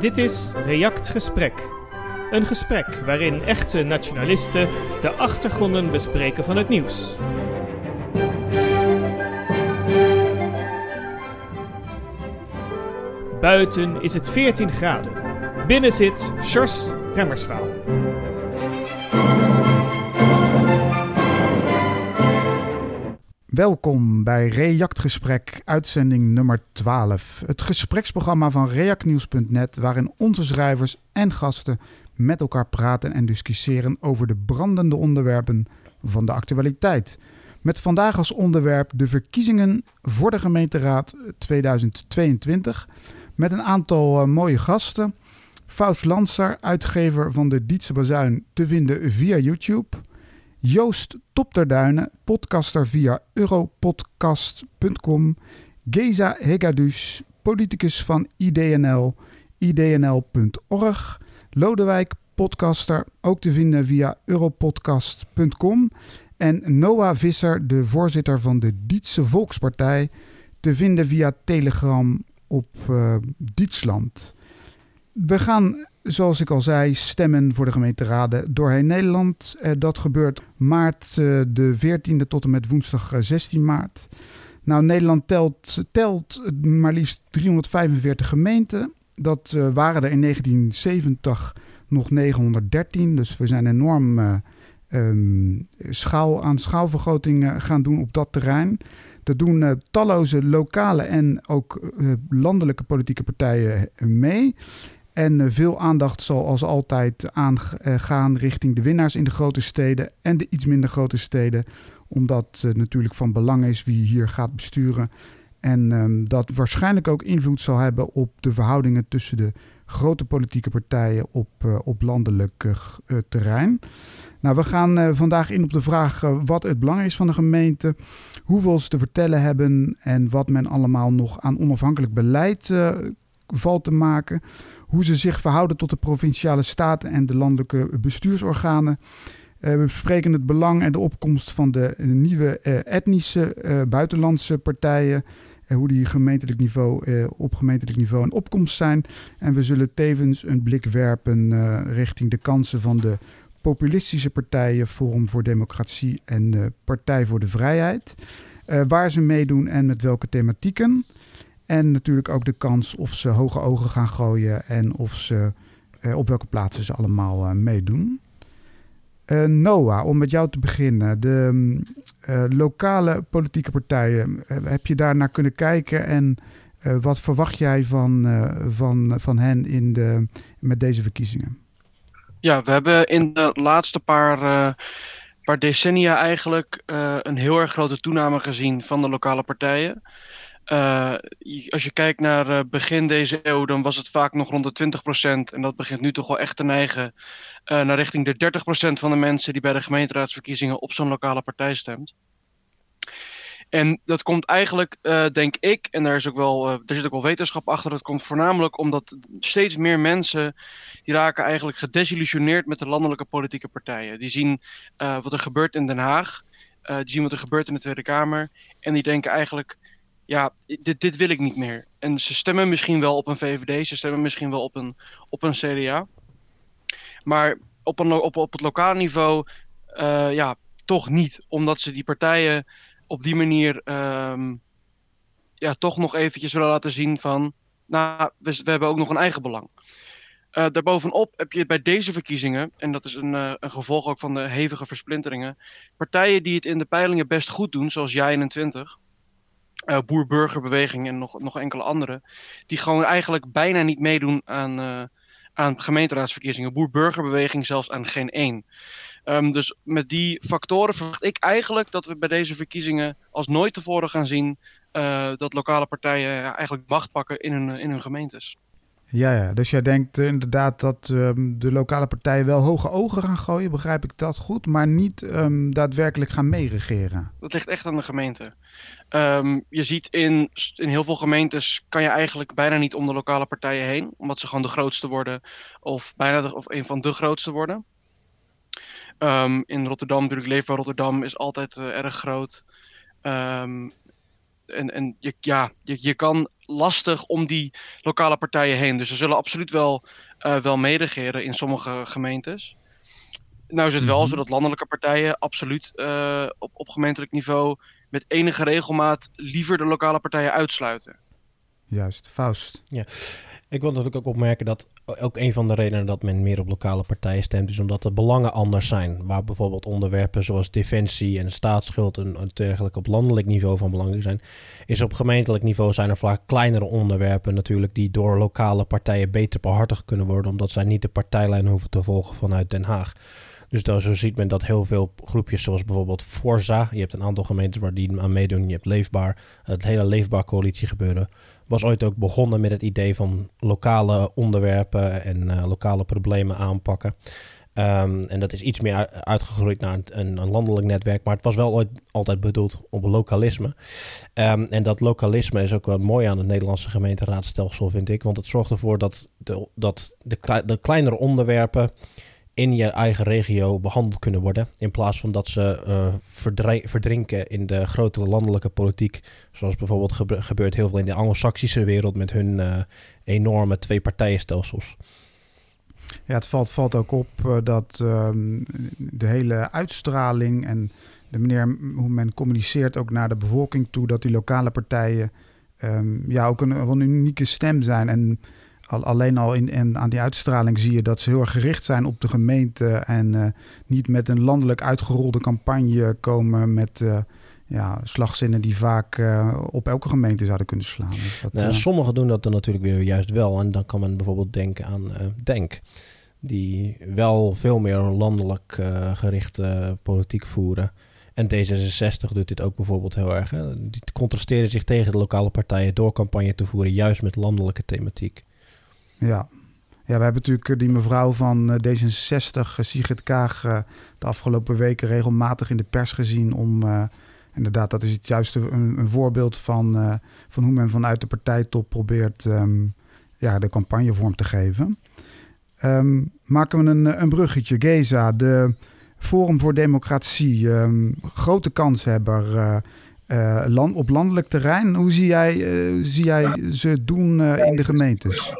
Dit is React Gesprek. Een gesprek waarin echte nationalisten de achtergronden bespreken van het nieuws. Buiten is het 14 graden. Binnen zit Sjors Remmerswaal. Welkom bij Reactgesprek, uitzending nummer 12. Het gespreksprogramma van reactnieuws.net waarin onze schrijvers en gasten met elkaar praten en discussiëren over de brandende onderwerpen van de actualiteit. Met vandaag als onderwerp de verkiezingen voor de gemeenteraad 2022 met een aantal uh, mooie gasten. Faust Lanser, uitgever van de Dietse Bazuin, te vinden via YouTube. Joost Topterduinen, podcaster via europodcast.com. Geza Hegadus, politicus van IDNL, idnl.org. Lodewijk, podcaster, ook te vinden via europodcast.com. En Noah Visser, de voorzitter van de Dietse Volkspartij, te vinden via Telegram op uh, Dietsland. We gaan zoals ik al zei, stemmen voor de gemeenteraden doorheen Nederland. Eh, dat gebeurt maart eh, de 14e tot en met woensdag 16 maart. Nou, Nederland telt, telt maar liefst 345 gemeenten. Dat waren er in 1970 nog 913. Dus we zijn enorm um, schaal, aan schaalvergroting gaan doen op dat terrein. Dat doen talloze lokale en ook landelijke politieke partijen mee. En eh, veel aandacht zal als altijd aangaan richting de winnaars in de grote steden en de iets minder grote steden. Omdat het natuurlijk van belang is wie hier gaat besturen. En um, dat waarschijnlijk ook invloed zal hebben op de verhoudingen tussen de grote politieke partijen op, op landelijk terrein. Nou, we gaan vandaag in op de vraag wat het belang is van de gemeente, hoeveel ze te vertellen hebben en wat men allemaal nog aan onafhankelijk beleid valt te maken hoe ze zich verhouden tot de provinciale staten en de landelijke bestuursorganen. Uh, we bespreken het belang en de opkomst van de nieuwe uh, etnische uh, buitenlandse partijen. hoe die gemeentelijk niveau, op gemeentelijk niveau in opkomst zijn. En we zullen tevens een blik werpen richting de kansen van de populistische partijen Forum voor Democratie en Partij voor de Vrijheid. waar ze meedoen en met welke thematieken. En natuurlijk ook de kans of ze hoge ogen gaan gooien en of ze uh, op welke plaatsen ze allemaal uh, meedoen. Uh, Noah, om met jou te beginnen. De lokale politieke partijen, heb je daar naar kunnen kijken en wat verwacht jij van, van, van hen in de, met deze verkiezingen? Ja, we hebben in de laatste paar, paar decennia eigenlijk een heel erg grote toename gezien van de lokale partijen. Uh, als je kijkt naar uh, begin deze eeuw, dan was het vaak nog rond de 20%. En dat begint nu toch wel echt te neigen uh, naar richting de 30% van de mensen die bij de gemeenteraadsverkiezingen op zo'n lokale partij stemt. En dat komt eigenlijk, denk ik, en daar, is ook wel, er zit ook wel wetenschap achter, dat komt voornamelijk omdat steeds meer mensen, die raken eigenlijk gedesillusioneerd met de landelijke politieke partijen. Die zien wat er gebeurt in Den Haag, die zien wat er gebeurt in de Tweede Kamer, en die denken eigenlijk ja, dit, dit wil ik niet meer. En ze stemmen misschien wel op een VVD, ze stemmen misschien wel op een, op een CDA. Maar op, op, op het lokale niveau, uh, ja, toch niet. Omdat ze die partijen op die manier um, ja, toch nog eventjes willen laten zien van... Nou, we, we hebben ook nog een eigen belang. Uh, daarbovenop heb je bij deze verkiezingen, en dat is een, uh, een, gevolg ook van de hevige versplinteringen, partijen die het in de peilingen best goed doen, zoals Jij21, uh, boer-burgerbeweging en nog, nog enkele andere, die gewoon eigenlijk bijna niet meedoen aan, uh, aan gemeenteraadsverkiezingen. Boer-burgerbeweging zelfs aan geen één. Um, dus met die factoren verwacht ik eigenlijk dat we bij deze verkiezingen als nooit tevoren gaan zien uh, dat lokale partijen eigenlijk macht pakken in hun, in hun gemeentes. Ja, ja, dus jij denkt inderdaad dat um, de lokale partijen wel hoge ogen gaan gooien, begrijp ik dat goed, maar niet um, daadwerkelijk gaan meeregeren. Dat ligt echt aan de gemeente. Um, je ziet in, in heel veel gemeentes kan je eigenlijk bijna niet om de lokale partijen heen, omdat ze gewoon de grootste worden of bijna de, of een van de grootste worden. in Rotterdam, natuurlijk Leefbaar Rotterdam is altijd uh, erg groot. en en je, ja, je, je kan lastig om die lokale partijen heen. Dus ze zullen absoluut wel, uh, wel meeregeren in sommige gemeentes. Nou is het wel zo dat landelijke partijen absoluut uh, op, op gemeentelijk niveau met enige regelmaat liever de lokale partijen uitsluiten. Juist, Faust. Ja, ik wil natuurlijk ook opmerken dat ook een van de redenen dat men meer op lokale partijen stemt, is omdat de belangen anders zijn. Waar bijvoorbeeld onderwerpen zoals defensie en staatsschuld en, dergelijke op landelijk niveau van belang zijn, is op gemeentelijk niveau zijn er vaak kleinere onderwerpen natuurlijk die door lokale partijen beter behartigd kunnen worden, omdat zij niet de partijlijn hoeven te volgen vanuit Den Haag. Dus dan, zo ziet men dat heel veel groepjes zoals bijvoorbeeld Forza, je hebt een aantal gemeenten waar die aan meedoen, je hebt Leefbaar, het hele Leefbaar coalitie gebeuren, was ooit ook begonnen met het idee van lokale onderwerpen en uh, lokale problemen aanpakken. Um, en dat is iets meer uitgegroeid naar een, een, landelijk netwerk, maar het was wel ooit altijd bedoeld op lokalisme. Um, en dat lokalisme is ook wel mooi aan het Nederlandse gemeenteraadstelsel, vind ik, want het zorgt ervoor dat de, dat de, de kleinere onderwerpen in je eigen regio behandeld kunnen worden. In plaats van dat ze uh, verdrinken in de grotere landelijke politiek. Zoals bijvoorbeeld gebeurt heel veel in de Anglo-Saxische wereld met hun uh, enorme twee-partijenstelsels. Ja, het valt, valt ook op uh, dat um, de hele uitstraling en de manier hoe men communiceert ook naar de bevolking toe, dat die lokale partijen um, ja, ook een, een unieke stem zijn. En alleen al in, en aan die uitstraling zie je dat ze heel erg gericht zijn op de gemeente en uh, niet met een landelijk uitgerolde campagne komen met uh, ja, slagzinnen die vaak uh, op elke gemeente zouden kunnen slaan. Dus dat, nou, sommigen doen dat dan natuurlijk weer juist wel. En dan kan men bijvoorbeeld denken aan Denk, die wel veel meer landelijk gerichte politiek voeren. En D66 doet dit ook bijvoorbeeld heel erg. Hè? Die contrasteren zich tegen de lokale partijen door campagne te voeren, juist met landelijke thematiek. Ja. Ja, we hebben natuurlijk eh, die mevrouw van eh, D66, eh, Sigrid Kaag, de afgelopen weken regelmatig in de pers gezien om... inderdaad, dat is het juist een, voorbeeld van, van hoe men vanuit de partijtop probeert um, ja, de campagne vorm te geven. Um, maken we een, een bruggetje. Geza, de Forum voor Democratie, um, grote kanshebber uh, land, op landelijk terrein. Hoe zie jij, zie jij ze doen in de gemeentes?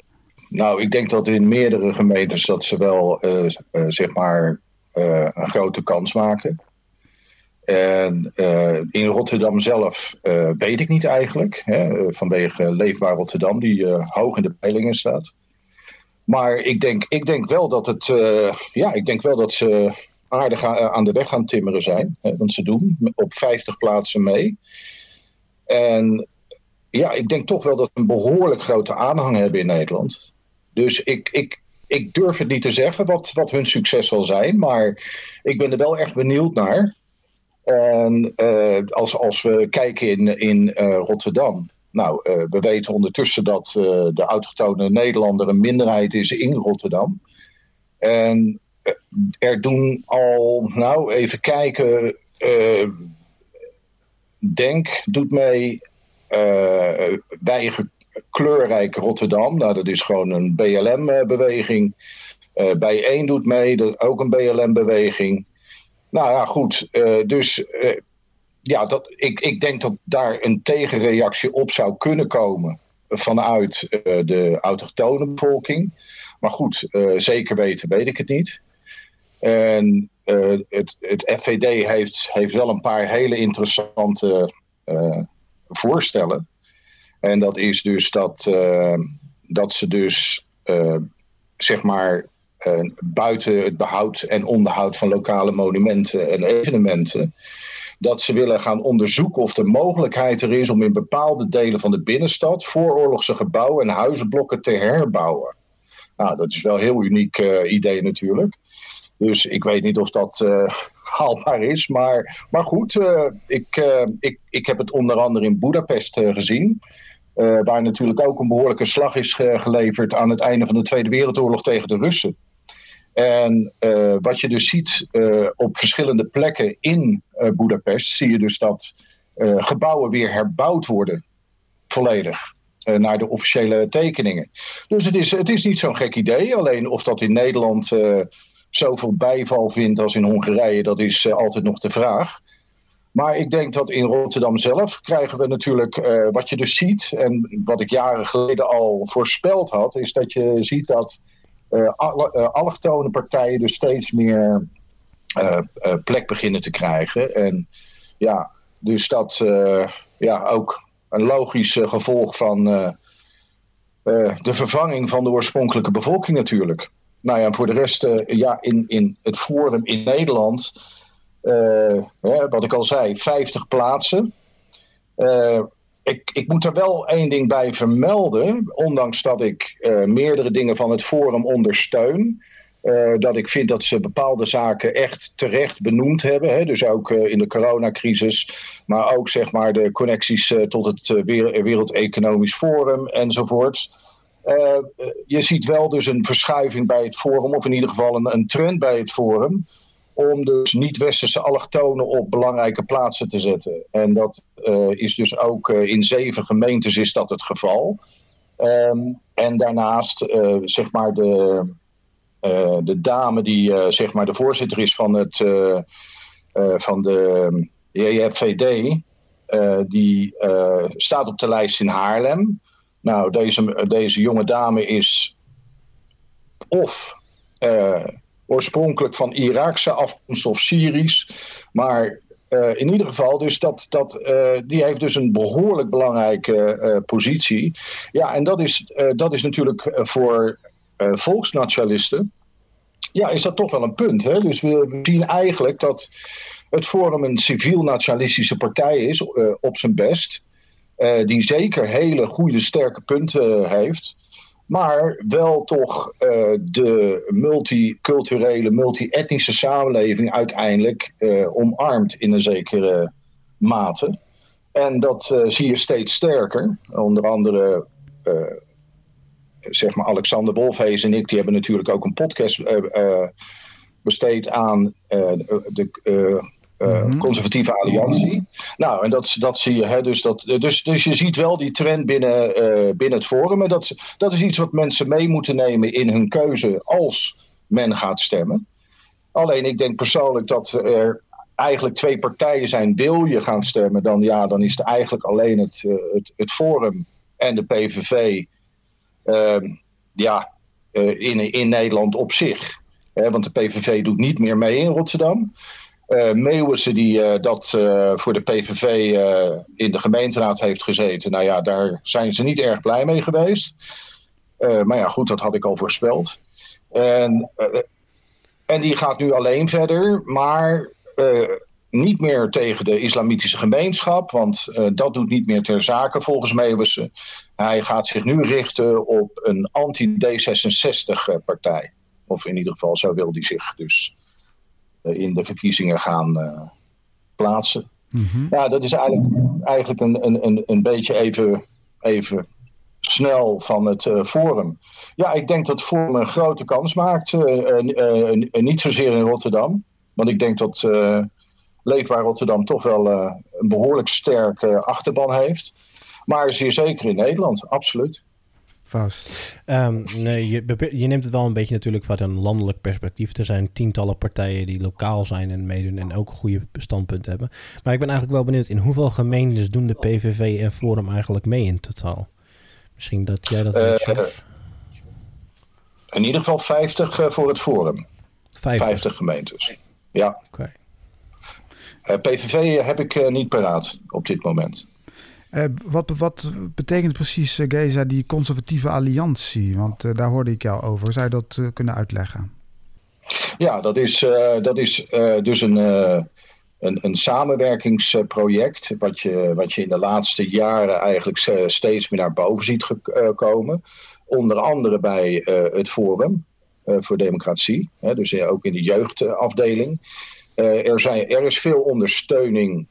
Nou, ik denk dat in meerdere gemeentes dat ze wel uh, uh, zeg maar uh, een grote kans maken. En in Rotterdam zelf weet ik niet eigenlijk, hè, vanwege Leefbaar Rotterdam, die hoog in de peilingen staat. Maar ik denk, ik denk wel dat het, ja, ik denk wel dat ze aardig aan de weg gaan timmeren zijn. Hè, want ze doen op 50 plaatsen mee. En ja, ik denk toch wel dat ze een behoorlijk grote aanhang hebben in Nederland. Dus ik, ik, ik durf het niet te zeggen wat, wat hun succes zal zijn. Maar ik ben er wel echt benieuwd naar. En uh, als, als we kijken in, in uh, Rotterdam. Nou, uh, we weten ondertussen dat de autochtone Nederlander een minderheid is in Rotterdam. En er doen al, nou even kijken. Denk doet mee. bij kleurrijk Rotterdam. Nou, dat is gewoon een BLM-beweging. Uh, bij één doet mee, dat ook een BLM-beweging. Nou ja, goed. Uh, dus uh, ja, dat, ik, ik denk dat daar een tegenreactie op zou kunnen komen vanuit de autochtone bevolking. Maar goed, zeker weten weet ik het niet. En het, het FVD heeft, heeft wel een paar hele interessante voorstellen. En dat is dus dat, uh, dat ze dus uh, zeg maar uh, buiten het behoud en onderhoud van lokale monumenten en evenementen. Dat ze willen gaan onderzoeken of de mogelijkheid er is om in bepaalde delen van de binnenstad vooroorlogse gebouwen en huizenblokken te herbouwen. Nou, dat is wel een heel uniek idee natuurlijk. Dus ik weet niet of dat haalbaar is. Maar, maar goed, ik, ik, ik heb het onder andere in Budapest gezien. Uh, waar natuurlijk ook een behoorlijke slag is geleverd aan het einde van de Tweede Wereldoorlog tegen de Russen. En uh, wat je dus ziet op verschillende plekken in Budapest, zie je dus dat gebouwen weer herbouwd worden, volledig. naar de officiële tekeningen. Dus het is, het is niet zo'n gek idee. Alleen of dat in Nederland zoveel bijval vindt als in Hongarije, dat is altijd nog de vraag. Maar ik denk dat in Rotterdam zelf krijgen we natuurlijk, uh, wat je dus ziet, en wat ik jaren geleden al voorspeld had, is dat je ziet dat uh, allochtone partijen dus steeds meer plek beginnen te krijgen. En ja, dus dat ja, ook een logisch gevolg van de vervanging van de oorspronkelijke bevolking natuurlijk. Nou ja, voor de rest, ja, in, in het Forum in Nederland uh, wat ik al zei, 50 plaatsen. Uh, ik, ik, moet er wel één ding bij vermelden, ondanks dat ik uh, meerdere dingen van het forum ondersteun. dat ik vind dat ze bepaalde zaken echt terecht benoemd hebben. Hè? Dus ook in de coronacrisis, maar ook zeg maar de connecties tot het Wereld Economisch Forum enzovoort. je ziet wel dus een verschuiving bij het forum, of in ieder geval een, een trend bij het forum om dus niet-westerse allochtonen op belangrijke plaatsen te zetten. En dat uh, is dus ook uh, in zeven gemeentes is dat het geval. Um, en daarnaast, uh, zeg maar, de, de dame die zeg maar de voorzitter is van, het, van de JFVD, die staat op de lijst in Haarlem. Nou, deze, deze jonge dame is of oorspronkelijk van Iraakse afkomst of Syrisch. Maar uh, in ieder geval, dus dat, dat, uh, die heeft dus een behoorlijk belangrijke uh, positie. Ja, en dat is, dat is natuurlijk voor volksnationalisten. Ja, is dat toch wel een punt. Hè? Dus we zien eigenlijk dat het Forum een civiel-nationalistische partij is, op zijn best. die zeker hele goede, sterke punten heeft maar wel toch uh, de multiculturele, multi-etnische samenleving uiteindelijk uh, omarmt in een zekere mate. En dat uh, zie je steeds sterker. Onder andere, zeg maar, Alexander Wolfhees en ik, die hebben natuurlijk ook een podcast besteed aan de uh, conservatieve alliantie. Nou, en dat, dat zie je. Hè, dus, dat, dus, dus je ziet wel die trend binnen, uh, binnen het forum. En dat, dat is iets wat mensen mee moeten nemen in hun keuze als men gaat stemmen. Alleen ik denk persoonlijk dat er eigenlijk twee partijen zijn. Wil je gaan stemmen, dan, ja, dan is het eigenlijk alleen het, uh, het, het forum en de PVV. Ehm, ja, in, in Nederland op zich. want de PVV doet niet meer mee in Rotterdam. Uh, Meeuwissen die uh, dat uh, voor de PVV in de gemeenteraad heeft gezeten. Nou ja, daar zijn ze niet erg blij mee geweest. maar ja, goed, dat had ik al voorspeld. En, en die gaat nu alleen verder, maar niet meer tegen de islamitische gemeenschap. Want dat doet niet meer ter zake volgens Meeuwissen. Hij gaat zich nu richten op een anti-D66-partij. Of in ieder geval, zo wil hij zich dus eh, in de verkiezingen gaan eh, plaatsen. Mm Ja, dat is eigenlijk, eigenlijk een, een, een, een beetje even, even snel van het uh, Forum. Ja, ik denk dat het Forum een grote kans maakt. niet zozeer in Rotterdam. Want ik denk dat Leefbaar Rotterdam toch wel een behoorlijk sterke achterban heeft. Maar zeer zeker in Nederland, absoluut. Um, nee, je, je, neemt het wel een beetje natuurlijk vanuit een landelijk perspectief. Er zijn tientallen partijen die lokaal zijn en meedoen en ook goede standpunten hebben. Maar ik ben eigenlijk wel benieuwd, in hoeveel gemeentes doen de PVV en Forum eigenlijk mee in totaal? Misschien dat jij dat weet, uh, In ieder geval 50 uh, eh, voor het Forum. 50, 50 gemeentes. Ja. Oké. Okay. Uh, PVV heb ik niet paraat op dit moment. Uh, wat, wat betekent precies, uh, Geza, die conservatieve alliantie? Want uh, daar hoorde ik jou over. Zou je dat kunnen uitleggen? Ja, dat is, dat is dus een, een, een, samenwerkingsproject. Wat je, wat je in de laatste jaren eigenlijk steeds meer naar boven ziet komen. Onder andere bij het Forum voor Democratie. Hè, dus ook in de jeugdafdeling. er, zijn, er is veel ondersteuning,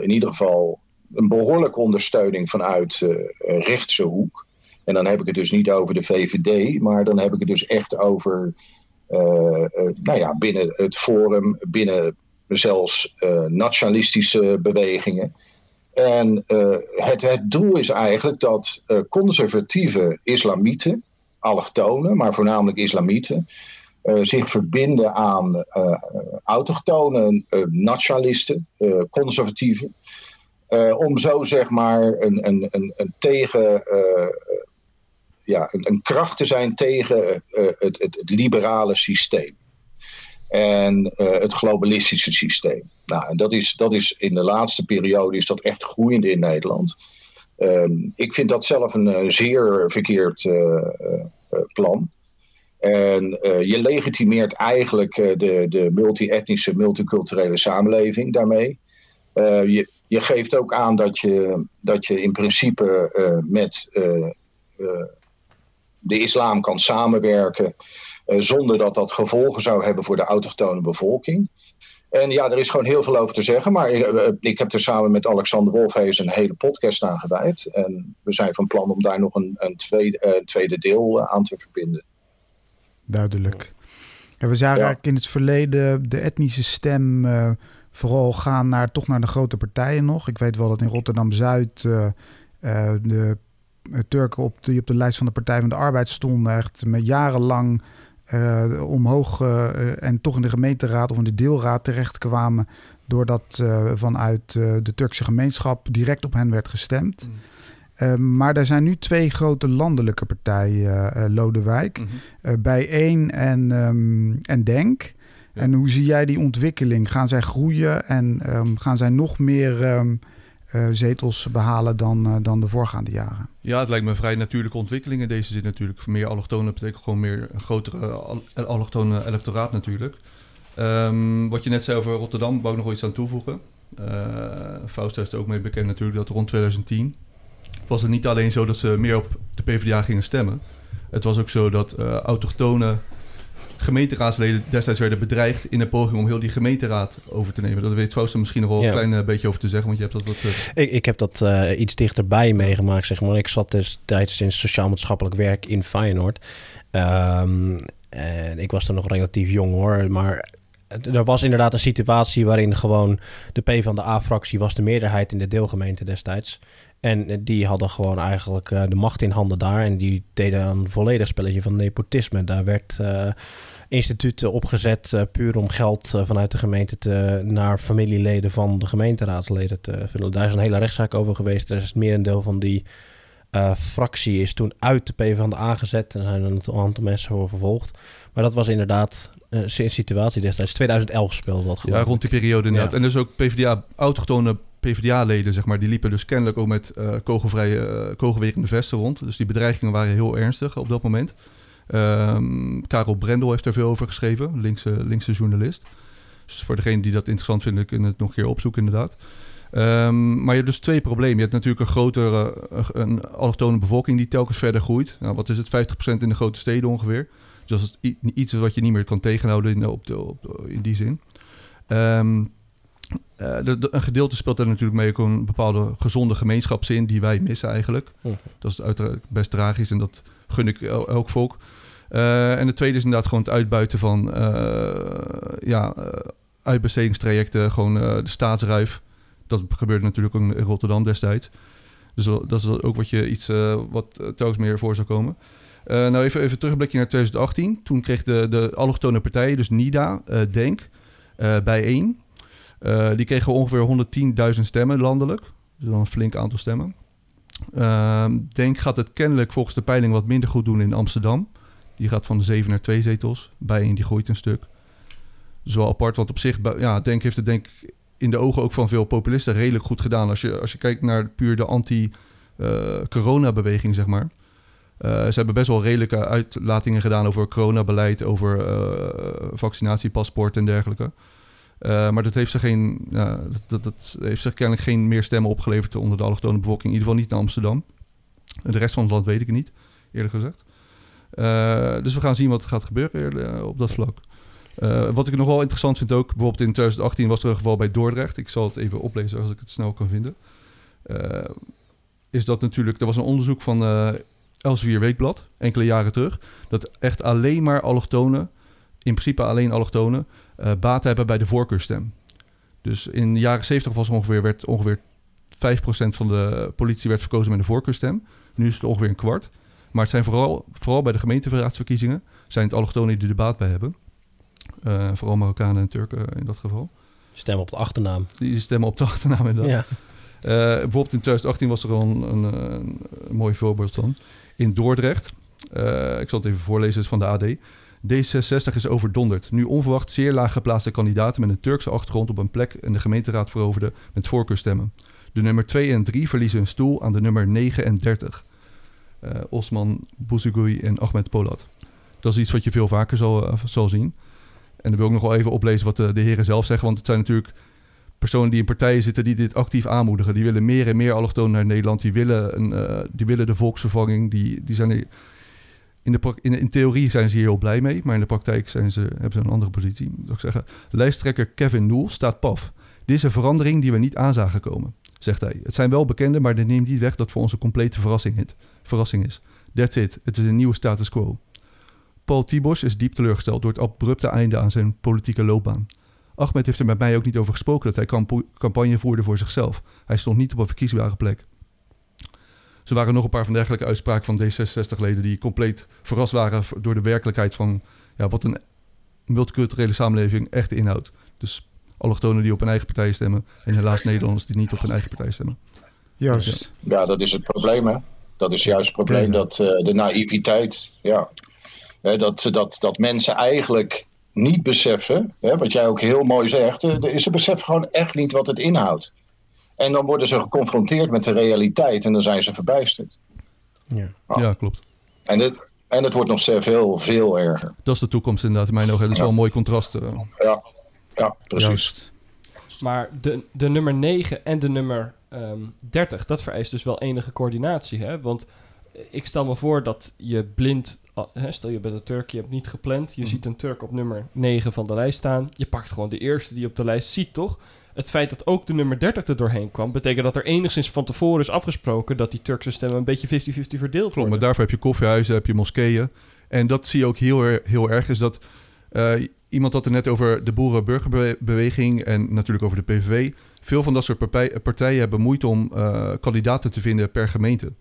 in ieder geval een behoorlijke ondersteuning vanuit uh, rechtse hoek. En dan heb ik het dus niet over de VVD, maar dan heb ik het dus echt over, uh, uh, nou ja, binnen het Forum, binnen zelfs nationalistische bewegingen. En het, het doel is eigenlijk dat conservatieve islamieten, allochtonen, maar voornamelijk islamieten, zich verbinden aan autochtone nationalisten, conservatieven. Om zo zeg maar een, een, een, een tegen ja, een, een, kracht te zijn tegen het, het, het, liberale systeem. En het globalistische systeem. Nou, en dat is, dat is in de laatste periode is dat echt groeiend in Nederland. Um, ik vind dat zelf een, zeer verkeerd plan. En je legitimeert eigenlijk de, de multi-etnische, multiculturele samenleving daarmee. je, je geeft ook aan dat je, dat je in principe met de islam kan samenwerken. zonder dat dat gevolgen zou hebben voor de autochtone bevolking. En ja, er is gewoon heel veel over te zeggen. Maar ik, eh, ik heb er samen met Alexander Wolfhees een hele podcast aan gewijd. En we zijn van plan om daar nog een, een tweede, tweede deel aan te verbinden. Duidelijk. Ja, we zagen ja. eigenlijk in het verleden de etnische stem vooral gaan naar, toch naar de grote partijen nog. Ik weet wel dat in Rotterdam-Zuid de Turken op de, op de lijst van de Partij van de Arbeid stonden. Echt met jarenlang uh, omhoog en toch in de gemeenteraad of in de deelraad terechtkwamen. Doordat vanuit de Turkse gemeenschap direct op hen werd gestemd. Mm. maar er zijn nu twee grote landelijke partijen, Lodewijk. Mm -hmm. Bijeen en, um, en Denk. Ja. En hoe zie jij die ontwikkeling? Gaan zij groeien en um, gaan zij nog meer um, uh, zetels behalen dan, uh, dan de voorgaande jaren. Ja, het lijkt me een vrij natuurlijke ontwikkeling in deze zin natuurlijk. Meer allochtonen betekent gewoon meer een grotere allochtone electoraat natuurlijk. Um, wat je net zei over Rotterdam, wou ik nog iets aan toevoegen. Uh, Fausto is er ook mee bekend natuurlijk dat rond 2010 was het niet alleen zo dat ze meer op de PvdA gingen stemmen. Het was ook zo dat autochtonen gemeenteraadsleden destijds werden bedreigd in een poging om heel die gemeenteraad over te nemen. Dat weet Fausto misschien nog wel een klein uh, beetje over te zeggen, want je hebt dat wat... Uh... Ik, ik heb dat uh, iets dichterbij meegemaakt, zeg maar. Ik zat destijds in sociaal-maatschappelijk werk in Feyenoord. Um, en ik was toen nog relatief jong hoor, maar er was inderdaad een situatie waarin gewoon de P van de A-fractie was de meerderheid in de deelgemeente destijds. En die hadden gewoon eigenlijk uh, de macht in handen daar. En die deden een volledig spelletje van nepotisme. Daar werd uh, instituten opgezet uh, puur om geld vanuit de gemeente te, naar familieleden van de gemeenteraadsleden te vullen. Daar is een hele rechtszaak over geweest. Er is het merendeel van die fractie is toen uit de P van de A gezet. En zijn er een aantal mensen voor vervolgd. Maar dat was inderdaad een situatie destijds. 2011 speelde dat gewoon. Ja, rond die periode inderdaad. Ja. En dus ook PvdA, autochtone PvdA-leden, zeg maar, die liepen dus kennelijk ook met uh, kogelvrije, uh, kogelwerende vesten rond. Dus die bedreigingen waren heel ernstig op dat moment. Um, Karel Brendel heeft er veel over geschreven, linkse, linkse journalist. Dus voor degene die dat interessant vinden, kunnen het nog een keer opzoeken inderdaad. Um, maar je hebt dus twee problemen. Je hebt natuurlijk een grotere, uh, een allochtone bevolking die telkens verder groeit. Nou, wat is het, 50% in de grote steden ongeveer. Dus dat is iets wat je niet meer kan tegenhouden in, op in die zin. Um, uh, de, de, een gedeelte speelt er natuurlijk mee ook een bepaalde gezonde gemeenschapszin die wij missen eigenlijk. Okay. Dat is uiteraard best tragisch en dat gun ik el, elk volk. Uh, en de tweede is inderdaad gewoon het uitbuiten van uh, ja, uitbestedingstrajecten, gewoon de staatsruif. Dat gebeurde natuurlijk ook in Rotterdam destijds. Dus dat is ook wat je iets wat telkens meer voor zou komen. nou, even, even terug een blikje naar 2018. Toen kreeg de, de allochtone partijen, dus NIDA, Denk, bijeen uh, die kregen ongeveer 110.000 stemmen landelijk. Dus dan een flink aantal stemmen. Uh, Denk gaat het kennelijk volgens de peiling wat minder goed doen in Amsterdam. Die gaat van de 7 naar 2 zetels. Bijeen die groeit een stuk. Dus wel apart, want op zich, ja, Denk heeft het denk in de ogen ook van veel populisten redelijk goed gedaan. Als je, als je kijkt naar puur de anti-corona-beweging, zeg maar. Uh, ze hebben best wel redelijke uitlatingen gedaan over coronabeleid, over vaccinatiepaspoort en dergelijke. Uh, maar dat heeft, zich geen, dat, dat, heeft zich kennelijk geen meer stemmen opgeleverd onder de allochtone bevolking. In ieder geval niet naar Amsterdam. De rest van het land weet ik niet, eerlijk gezegd. Uh, dus we gaan zien wat er gaat gebeuren op dat vlak. wat ik nog wel interessant vind ook, bijvoorbeeld in 2018 was er een geval bij Dordrecht. Ik zal het even oplezen als ik het snel kan vinden. is dat natuurlijk, er was een onderzoek van Elsevier Weekblad, enkele jaren terug. Dat echt alleen maar allochtonen, in principe alleen allochtonen, uh, baat hebben bij de voorkeurstem. Dus in de jaren 70 was ongeveer, werd ongeveer 5% van de politie werd verkozen met een voorkeurstem. Nu is het ongeveer een kwart. Maar het zijn vooral, vooral bij de gemeenteraadsverkiezingen zijn het allochtonen die er baat bij hebben. Uh, vooral Marokkanen en Turken in dat geval. Stemmen op de achternaam. Die stemmen op de achternaam inderdaad. Ja. Uh, bijvoorbeeld in 2018 was er al een, een, een, mooi voorbeeld van. In Dordrecht, uh, ik zal het even voorlezen, is van de AD. D66 is overdonderd. Nu onverwacht zeer laag geplaatste kandidaten met een Turkse achtergrond op een plek in de gemeenteraad veroverde met voorkeurstemmen. De nummer 2 en 3 verliezen een stoel aan de nummer 9 en 30. Uh, Osman Bouzougoui en Ahmed Polat. Dat is iets wat je veel vaker zal, uh, zien. En dan wil ik nog wel even oplezen wat de, de heren zelf zeggen. Want het zijn natuurlijk personen die in partijen zitten die dit actief aanmoedigen. Die willen meer en meer allochtonen naar Nederland. Die willen, een, die willen de volksvervanging. Die, die zijn in, de, in, theorie zijn ze hier heel blij mee. Maar in de praktijk zijn ze, hebben ze een andere positie. Moet ik zeggen. Lijsttrekker Kevin Noel staat paf. Dit is een verandering die we niet aan zagen komen, zegt hij. Het zijn wel bekende, maar dat neemt niet weg dat voor ons een complete verrassing, verrassing is. That's it. Het is een nieuwe status quo. Paul Tibos is diep teleurgesteld door het abrupte einde aan zijn politieke loopbaan. Ahmed heeft er met mij ook niet over gesproken dat hij campagne voerde voor zichzelf. Hij stond niet op een verkiesbare plek. Ze waren nog een paar van dergelijke uitspraken van D66-leden die compleet verrast waren door de werkelijkheid van ja, wat een multiculturele samenleving echt inhoudt. Dus allochtonen die op hun eigen partij stemmen en helaas Nederlanders die niet op hun eigen partij stemmen. Juist. Ja, dat is het probleem hè. Dat is juist het probleem, dat uh, de naïviteit, ja. dat, dat, dat mensen eigenlijk niet beseffen, hè, wat jij ook heel mooi zegt, uh, ze beseffen gewoon echt niet wat het inhoudt. En dan worden ze geconfronteerd met de realiteit en dan zijn ze verbijsterd. Ja, oh. ja klopt. En het, en het wordt nog veel, veel erger. Dat is de toekomst inderdaad in mijn ogen. Dat is wel een mooi contrast. Uh. Ja, ja, precies. Juist. Maar de, de nummer 9 en de nummer um, ehm, 30, dat vereist dus wel enige coördinatie. Hè? Want ik stel me voor dat je blind, hè, stel je bent een Turk, je hebt niet gepland. Je mm. ziet een Turk op nummer 9 van de lijst staan. Je pakt gewoon de eerste die je op de lijst ziet, toch? Het feit dat ook de nummer 30 er doorheen kwam, betekent dat er enigszins van tevoren is afgesproken dat die Turkse stemmen een beetje 50-50 verdeeld worden. Klopt, maar daarvoor heb je koffiehuizen, heb je moskeeën. En dat zie je ook heel, heel erg, is dat uh, iemand had er net over de boerenburgerbeweging en natuurlijk over de PVV. Veel van dat soort partijen hebben moeite om uh, kandidaten te vinden per gemeente.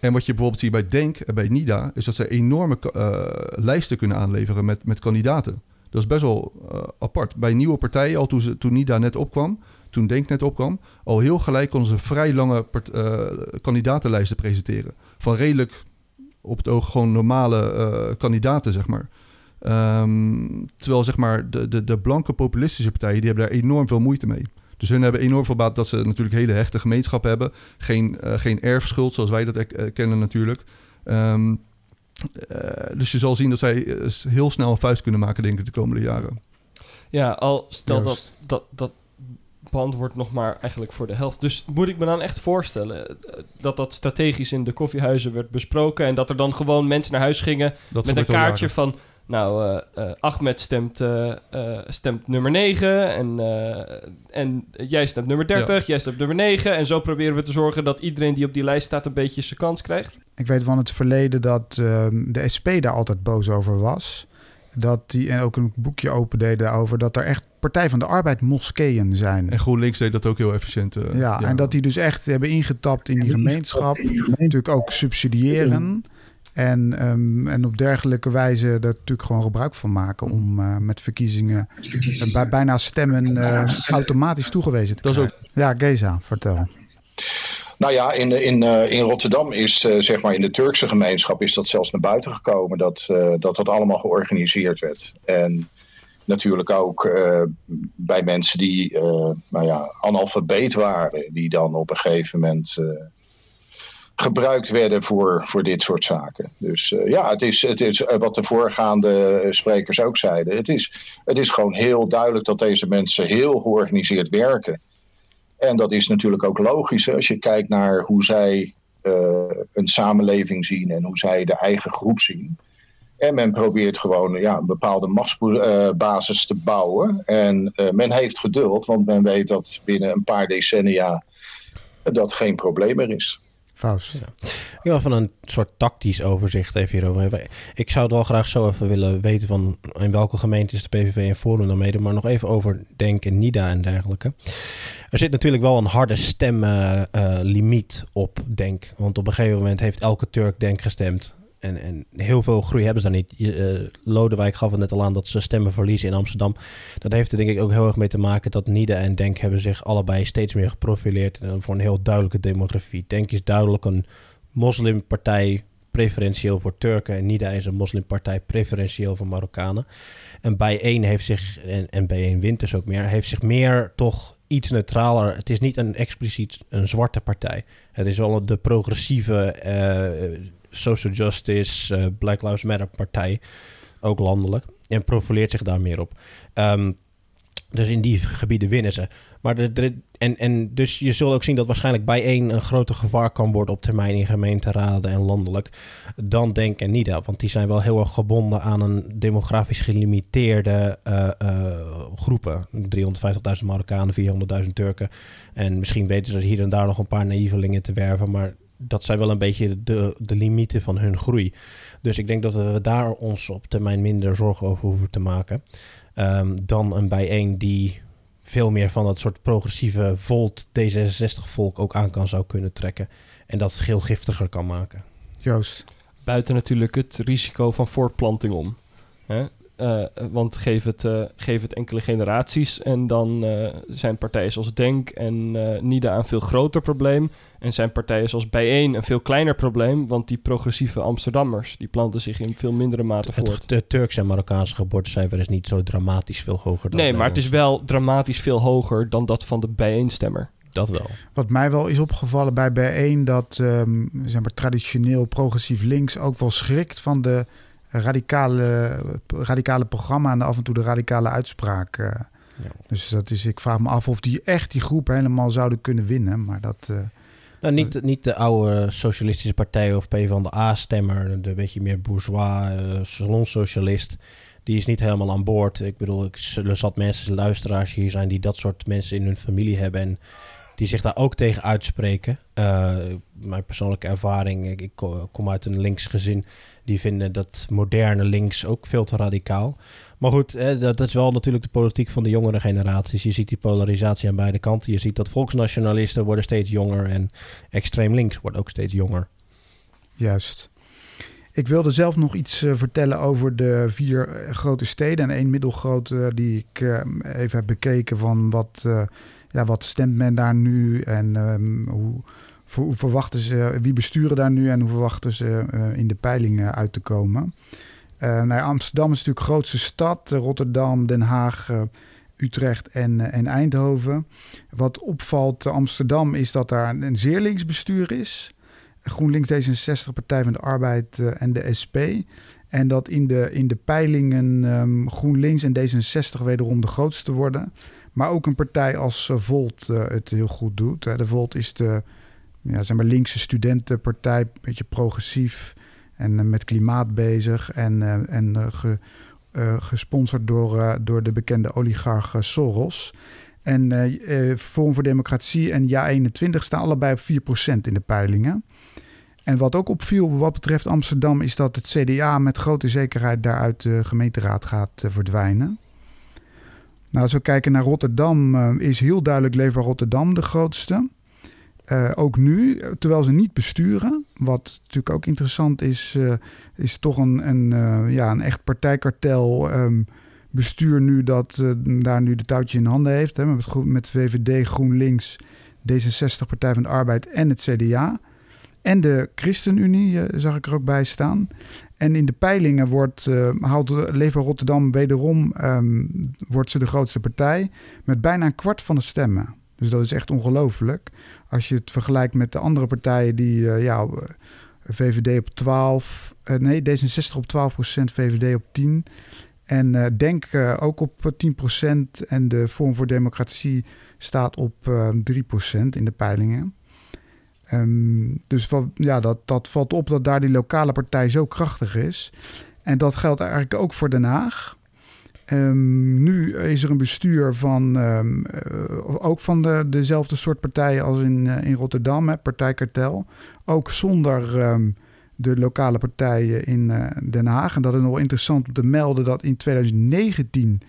En wat je bijvoorbeeld ziet bij Denk en bij NIDA, is dat ze enorme uh, lijsten kunnen aanleveren met, met kandidaten. Dat is best wel uh, apart. Bij nieuwe partijen, al toen, ze, toen NIDA net opkwam, toen Denk net opkwam, al heel gelijk konden ze vrij lange uh, kandidatenlijsten presenteren. Van redelijk op het oog gewoon normale kandidaten, zeg maar. Um, terwijl zeg maar de, de, de blanke populistische partijen, die hebben daar enorm veel moeite mee. Dus hun hebben enorm veel baat dat ze natuurlijk hele hechte gemeenschap hebben. Geen, geen erfschuld zoals wij dat kennen natuurlijk. Uh, dus je zal zien dat zij heel snel een vuist kunnen maken, denk ik, de komende jaren. Ja, al stel dat, dat, dat beantwoord nog maar eigenlijk voor de helft. Dus moet ik me dan echt voorstellen dat dat strategisch in de koffiehuizen werd besproken... en dat er dan gewoon mensen naar huis gingen met een kaartje van... Nou, uh, Ahmed stemt, uh, stemt nummer 9 en, en jij stemt nummer 30, jij stemt nummer 9. En zo proberen we te zorgen dat iedereen die op die lijst staat een beetje zijn kans krijgt. Ik weet van het verleden dat ehm, de SP daar altijd boos over was. Dat die en ook een boekje opendeden daarover dat er echt Partij van de Arbeid moskeeën zijn. En GroenLinks deed dat ook heel efficiënt. ja, ja, en dat die dus echt hebben ingetapt in die gemeenschap. Natuurlijk ook subsidiëren. En, um, en op dergelijke wijze er natuurlijk gewoon gebruik van maken om uh, met verkiezingen, verkiezingen. bij bijna stemmen uh, automatisch toegewezen te krijgen. Ook... Ja, Geza, vertel. Nou ja, in, in, uh, in Rotterdam is, zeg maar in de Turkse gemeenschap, is dat zelfs naar buiten gekomen dat dat, dat allemaal georganiseerd werd. En natuurlijk ook bij mensen die nou ja, analfabeet waren, die dan op een gegeven moment gebruikt werden voor, voor dit soort zaken. Dus uh, ja, het is, het is uh, wat de voorgaande sprekers ook zeiden. Het is, het is gewoon heel duidelijk dat deze mensen heel georganiseerd werken. En dat is natuurlijk ook logisch als je kijkt naar hoe zij uh, een samenleving zien en hoe zij de eigen groep zien. En men probeert gewoon ja, een bepaalde machtsbasis te bouwen. En men heeft geduld, want men weet dat binnen een paar decennia dat geen probleem meer is. Ja. Ik wil van een soort tactisch overzicht even hierover. Ik zou het wel graag zo even willen weten van in welke gemeentes de PVV en Forum dan meedoen. Maar nog even over Denk en NIDA en dergelijke. Er zit natuurlijk wel een harde stemlimiet uh, uh, op Denk. Want op een gegeven moment heeft elke Turk Denk gestemd. En, en heel veel groei hebben ze daar niet. Je, uh, Lodewijk gaf het net al aan dat ze stemmen verliezen in Amsterdam. Dat heeft er denk ik ook heel erg mee te maken dat Nide en Denk hebben zich allebei steeds meer geprofileerd voor een heel duidelijke demografie. Denk is duidelijk een moslimpartij preferentieel voor Turken en Nida is een moslimpartij preferentieel voor Marokkanen. En bijeen heeft zich, en, en bijeen wint dus ook meer, heeft zich meer toch iets neutraler. Het is niet een expliciet een zwarte partij. Het is wel de progressieve uh, social justice, uh, Black Lives Matter partij, ook landelijk. En profileert zich daar meer op. Um, dus in die gebieden winnen ze. Maar de, en, en dus je zult ook zien dat waarschijnlijk bijeen een groter gevaar kan worden op termijn in gemeenteraden en landelijk dan Denk en NIDA. Want die zijn wel heel erg gebonden aan een demografisch gelimiteerde uh, groepen. 350.000 Marokkanen, 400.000 Turken. En misschien weten ze hier en daar nog een paar naïvelingen te werven, maar dat zijn wel een beetje de, de limieten van hun groei. Dus ik denk dat we daar ons op termijn minder zorgen over hoeven te maken. Um, dan een bijeen die veel meer van dat soort progressieve Volt D66-volk ook aan kan zou kunnen trekken. En dat veel giftiger kan maken. Joost. Buiten natuurlijk het risico van voortplanting om. Hè? Uh, want geef het, uh, geef het enkele generaties en dan uh, zijn partijen zoals Denk en Nida een veel groter probleem. En zijn partijen zoals Bijeen een veel kleiner probleem. Want die progressieve Amsterdammers die planten zich in veel mindere mate voort. Het, de Turkse en Marokkaanse geboortecijfer is niet zo dramatisch veel hoger dan Nee, maar het is wel dramatisch veel hoger dan dat van de Bijeen-stemmer. Dat wel. Wat mij wel is opgevallen bij Bijeen, dat um, zeg maar, traditioneel progressief links ook wel schrikt van de radicale, radicale programma en af en toe de radicale uitspraak. Ja. Dus dat is, ik vraag me af of die echt die groep helemaal zouden kunnen winnen. Maar dat. Uh, nou, niet, niet de oude socialistische partij of P van de A-stemmer, de beetje meer bourgeois, uh, salonsocialist. Die is niet helemaal aan boord. Ik bedoel, ik, er zat mensen, luisteraars hier zijn die dat soort mensen in hun familie hebben. En die zich daar ook tegen uitspreken. Mijn persoonlijke ervaring, ik, ik, kom uit een links gezin. Die vinden dat moderne links ook veel te radicaal. Maar goed, eh, dat, is wel natuurlijk de politiek van de jongere generaties. Je ziet die polarisatie aan beide kanten. Je ziet dat volksnationalisten worden steeds jonger en extreem links wordt ook steeds jonger. Juist. Ik wilde zelf nog iets uh, vertellen over de vier uh, grote steden en één middelgrote die ik even heb bekeken van wat, ja, wat stemt men daar nu en um, hoe, hoe verwachten ze, wie besturen daar nu en hoe verwachten ze uh, in de peilingen uit te komen. Uh, nou Amsterdam is natuurlijk de grootste stad, Rotterdam, Den Haag, Utrecht en, en Eindhoven. Wat opvalt Amsterdam is dat daar een zeer links bestuur is. GroenLinks, D66, Partij van de Arbeid en de SP. En dat in de, in de peilingen um, GroenLinks en D66 wederom de grootste worden. Maar ook een partij als Volt het heel goed doet. De Volt is de ja, zeg maar linkse studentenpartij, een beetje progressief en uh, met klimaat bezig. En, uh, en ge, gesponsord door, door de bekende oligarch Soros. En Forum voor Democratie en Ja21 staan allebei op 4% in de peilingen. En wat ook opviel wat betreft Amsterdam is dat het CDA met grote zekerheid daaruit de gemeenteraad gaat verdwijnen. Nou, als we kijken naar Rotterdam, is heel duidelijk Leefbaar Rotterdam de grootste. Uh, ook nu, terwijl ze niet besturen. Wat natuurlijk ook interessant is, uh, is toch een, uh, ja, een echt partijkartel um, bestuur nu dat daar nu de touwtje in handen heeft. Hè, met, met VVD, GroenLinks, D66, Partij van de Arbeid en het CDA. En de ChristenUnie zag ik er ook bij staan. En in de peilingen wordt, haalt Leefbaar Rotterdam wederom um, wordt ze de grootste partij met bijna een kwart van de stemmen. Dus dat is echt ongelooflijk. Als je het vergelijkt met de andere partijen die, uh, ja, VVD op 12, uh, nee, D66 op 12 procent, VVD op 10. En uh, Denk ook op 10 procent. En de Vorm voor Democratie staat op 3 procent in de peilingen. Um, dus ja, dat, dat valt op dat daar die lokale partij zo krachtig is. En dat geldt eigenlijk ook voor Den Haag. Um, nu is er een bestuur van um, uh, ook van de, dezelfde soort partijen als in, uh, in Rotterdam, hè, partijkartel. Ook zonder um, de lokale partijen in uh, Den Haag. En dat is nog wel interessant om te melden dat in 2019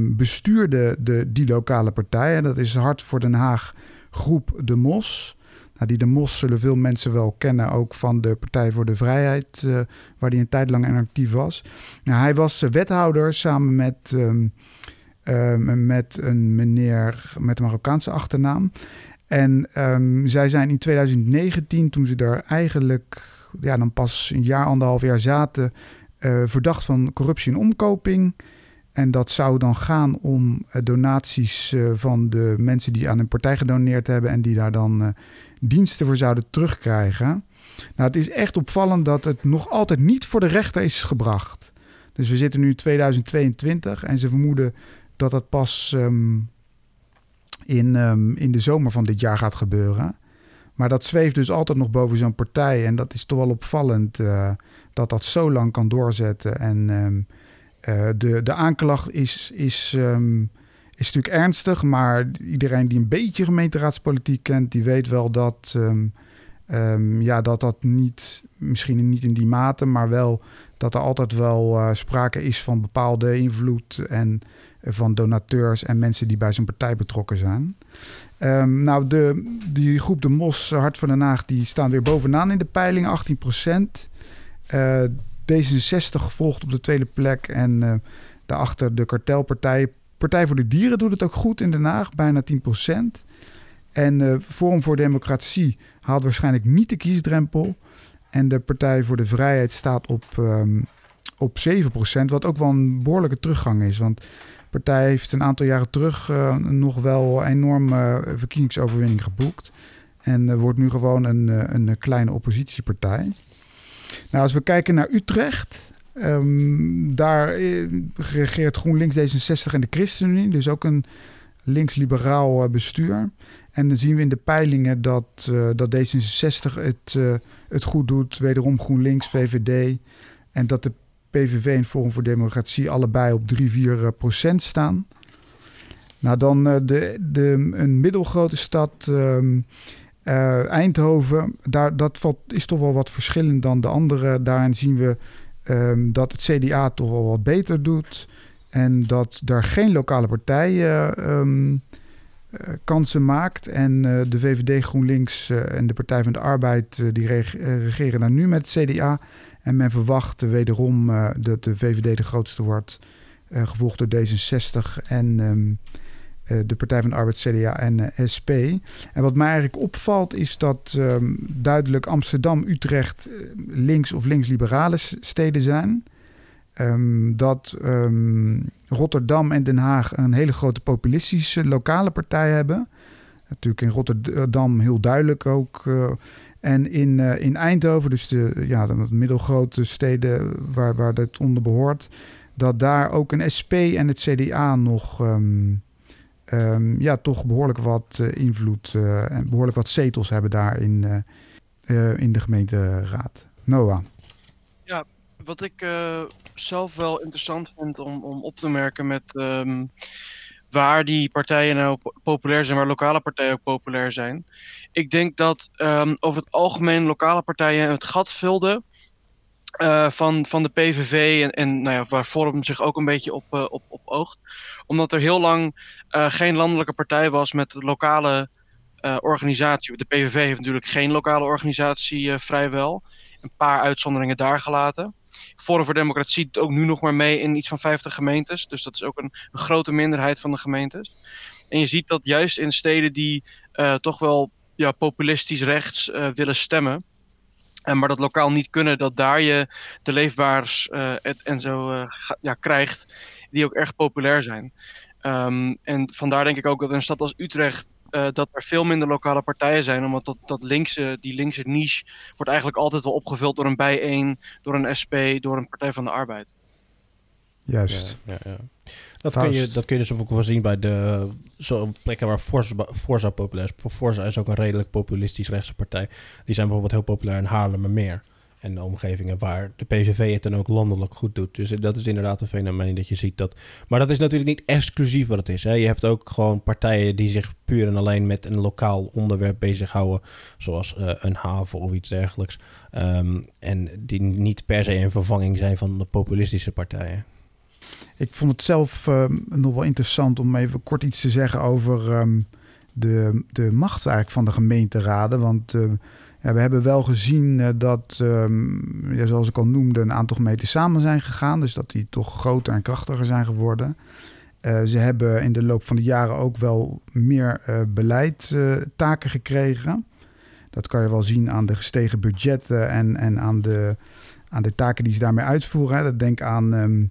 bestuurde de, die lokale partijen. Dat is Hart voor Den Haag groep De Mos. Nou, die de Mos zullen veel mensen wel kennen, ook van de Partij voor de Vrijheid, uh, waar hij een tijd lang actief was. Nou, hij was wethouder samen met, um, um, met een meneer met een Marokkaanse achternaam. En um, zij zijn in 2019, toen ze daar eigenlijk ja, dan pas een jaar, anderhalf jaar zaten, uh, verdacht van corruptie en omkoping. En dat zou dan gaan om donaties van de mensen die aan een partij gedoneerd hebben en die daar dan diensten voor zouden terugkrijgen. Nou, het is echt opvallend dat het nog altijd niet voor de rechter is gebracht. Dus we zitten nu in 2022 en ze vermoeden dat dat pas um, in, um, in de zomer van dit jaar gaat gebeuren. Maar dat zweeft dus altijd nog boven zo'n partij. En dat is toch wel opvallend uh, dat dat zo lang kan doorzetten. En um, uh, de, de aanklacht is, is, is natuurlijk ernstig. Maar iedereen die een beetje gemeenteraadspolitiek kent, die weet wel dat, ja, dat dat niet, misschien niet in die mate, maar wel dat er altijd wel uh, sprake is van bepaalde invloed en van donateurs en mensen die bij zo'n partij betrokken zijn. Um, nou, de, die groep De Mos, Hart van Den Haag, die staan weer bovenaan in de peiling, 18 procent. Uh, D66 volgt op de tweede plek en uh, daarachter de kartelpartij. Partij voor de Dieren doet het ook goed in Den Haag, bijna 10 procent. En uh, Forum voor Democratie haalt waarschijnlijk niet de kiesdrempel. En de Partij voor de Vrijheid staat op, um, op 7 procent, wat ook wel een behoorlijke teruggang is. Want partij heeft een aantal jaren terug uh, nog wel een enorme verkiezingsoverwinning geboekt. En wordt nu gewoon een, een kleine oppositiepartij. Nou, als we kijken naar Utrecht, um, daar regeert GroenLinks D66 en de ChristenUnie. Dus ook een links-liberaal bestuur. En dan zien we in de peilingen dat, uh, dat D66 het, het goed doet. Wederom GroenLinks, VVD. En dat de PVV en Forum voor Democratie allebei op 3, 4 procent staan. Nou, dan de, de, een middelgrote stad, uh, Eindhoven. Daar, dat valt, is toch wel wat verschillend dan de andere. Daarin zien we um, dat het CDA toch wel wat beter doet. En dat daar geen lokale partijen um, uh, kansen maakt. En de VVD, GroenLinks en de Partij van de Arbeid... die reg regeren daar nu met het CDA... En men verwacht wederom dat de VVD de grootste wordt, gevolgd door D66 en uh, de Partij van de Arbeid, CDA en SP. En wat mij eigenlijk opvalt is dat um, duidelijk Amsterdam, Utrecht links- of links-liberale steden zijn. Um, dat Rotterdam en Den Haag een hele grote populistische lokale partij hebben. Natuurlijk in Rotterdam heel duidelijk ook en in, in Eindhoven, dus de, ja, de middelgrote steden waar, waar het onder behoort, dat daar ook een SP en het CDA nog um, ja, toch behoorlijk wat uh, invloed uh, en behoorlijk wat zetels hebben daar in, in de gemeenteraad. Noah. Ja, wat ik zelf wel interessant vind om, om op te merken met. Um, waar die partijen nou populair zijn, waar lokale partijen ook populair zijn. Ik denk dat um, over het algemeen lokale partijen het gat vulden uh, van, van de PVV en, en nou ja, waar Forum zich ook een beetje op, uh, op, op oogt. Omdat er heel lang uh, geen landelijke partij was met lokale organisatie. De PVV heeft natuurlijk geen lokale organisatie vrijwel. Een paar uitzonderingen daar gelaten. Forum voor Democratie doet ook nu nog maar mee in iets van 50 gemeentes. Dus dat is ook een, een grote minderheid van de gemeentes. En je ziet dat juist in steden die toch wel ja, populistisch rechts willen stemmen. En maar dat lokaal niet kunnen, dat daar je de leefbaars uh, en zo ja, krijgt, die ook erg populair zijn. Um, en vandaar denk ik ook dat een stad als Utrecht uh, dat er veel minder lokale partijen zijn. Omdat dat, dat linkse, die linkse niche wordt eigenlijk altijd wel opgevuld door een bijeen, door een SP, door een Partij van de Arbeid. Juist. Ja, ja, ja. Dat, kun je, dat kun je dus ook wel zien bij de zo plekken waar Forza, Forza populair is. Forza is ook een redelijk populistisch rechtse partij. Die zijn bijvoorbeeld heel populair in Haarlemmermeer en de omgevingen waar de PVV het dan ook landelijk goed doet. Dus dat is inderdaad een fenomeen dat je ziet dat. Maar dat is natuurlijk niet exclusief wat het is. Hè. Je hebt ook gewoon partijen die zich puur en alleen met een lokaal onderwerp bezighouden, zoals uh, een haven of iets dergelijks. Um, en die niet per se een vervanging zijn van de populistische partijen. Ik vond het zelf uh, nog wel interessant om even kort iets te zeggen over um, de, de macht eigenlijk van de gemeenteraden. Want ja, we hebben wel gezien dat, ehm, ja, zoals ik al noemde, een aantal gemeenten samen zijn gegaan. Dus dat die toch groter en krachtiger zijn geworden. ze hebben in de loop van de jaren ook wel meer beleidstaken gekregen. Dat kan je wel zien aan de gestegen budgetten en, en aan, de, aan de taken die ze daarmee uitvoeren. Dat denk aan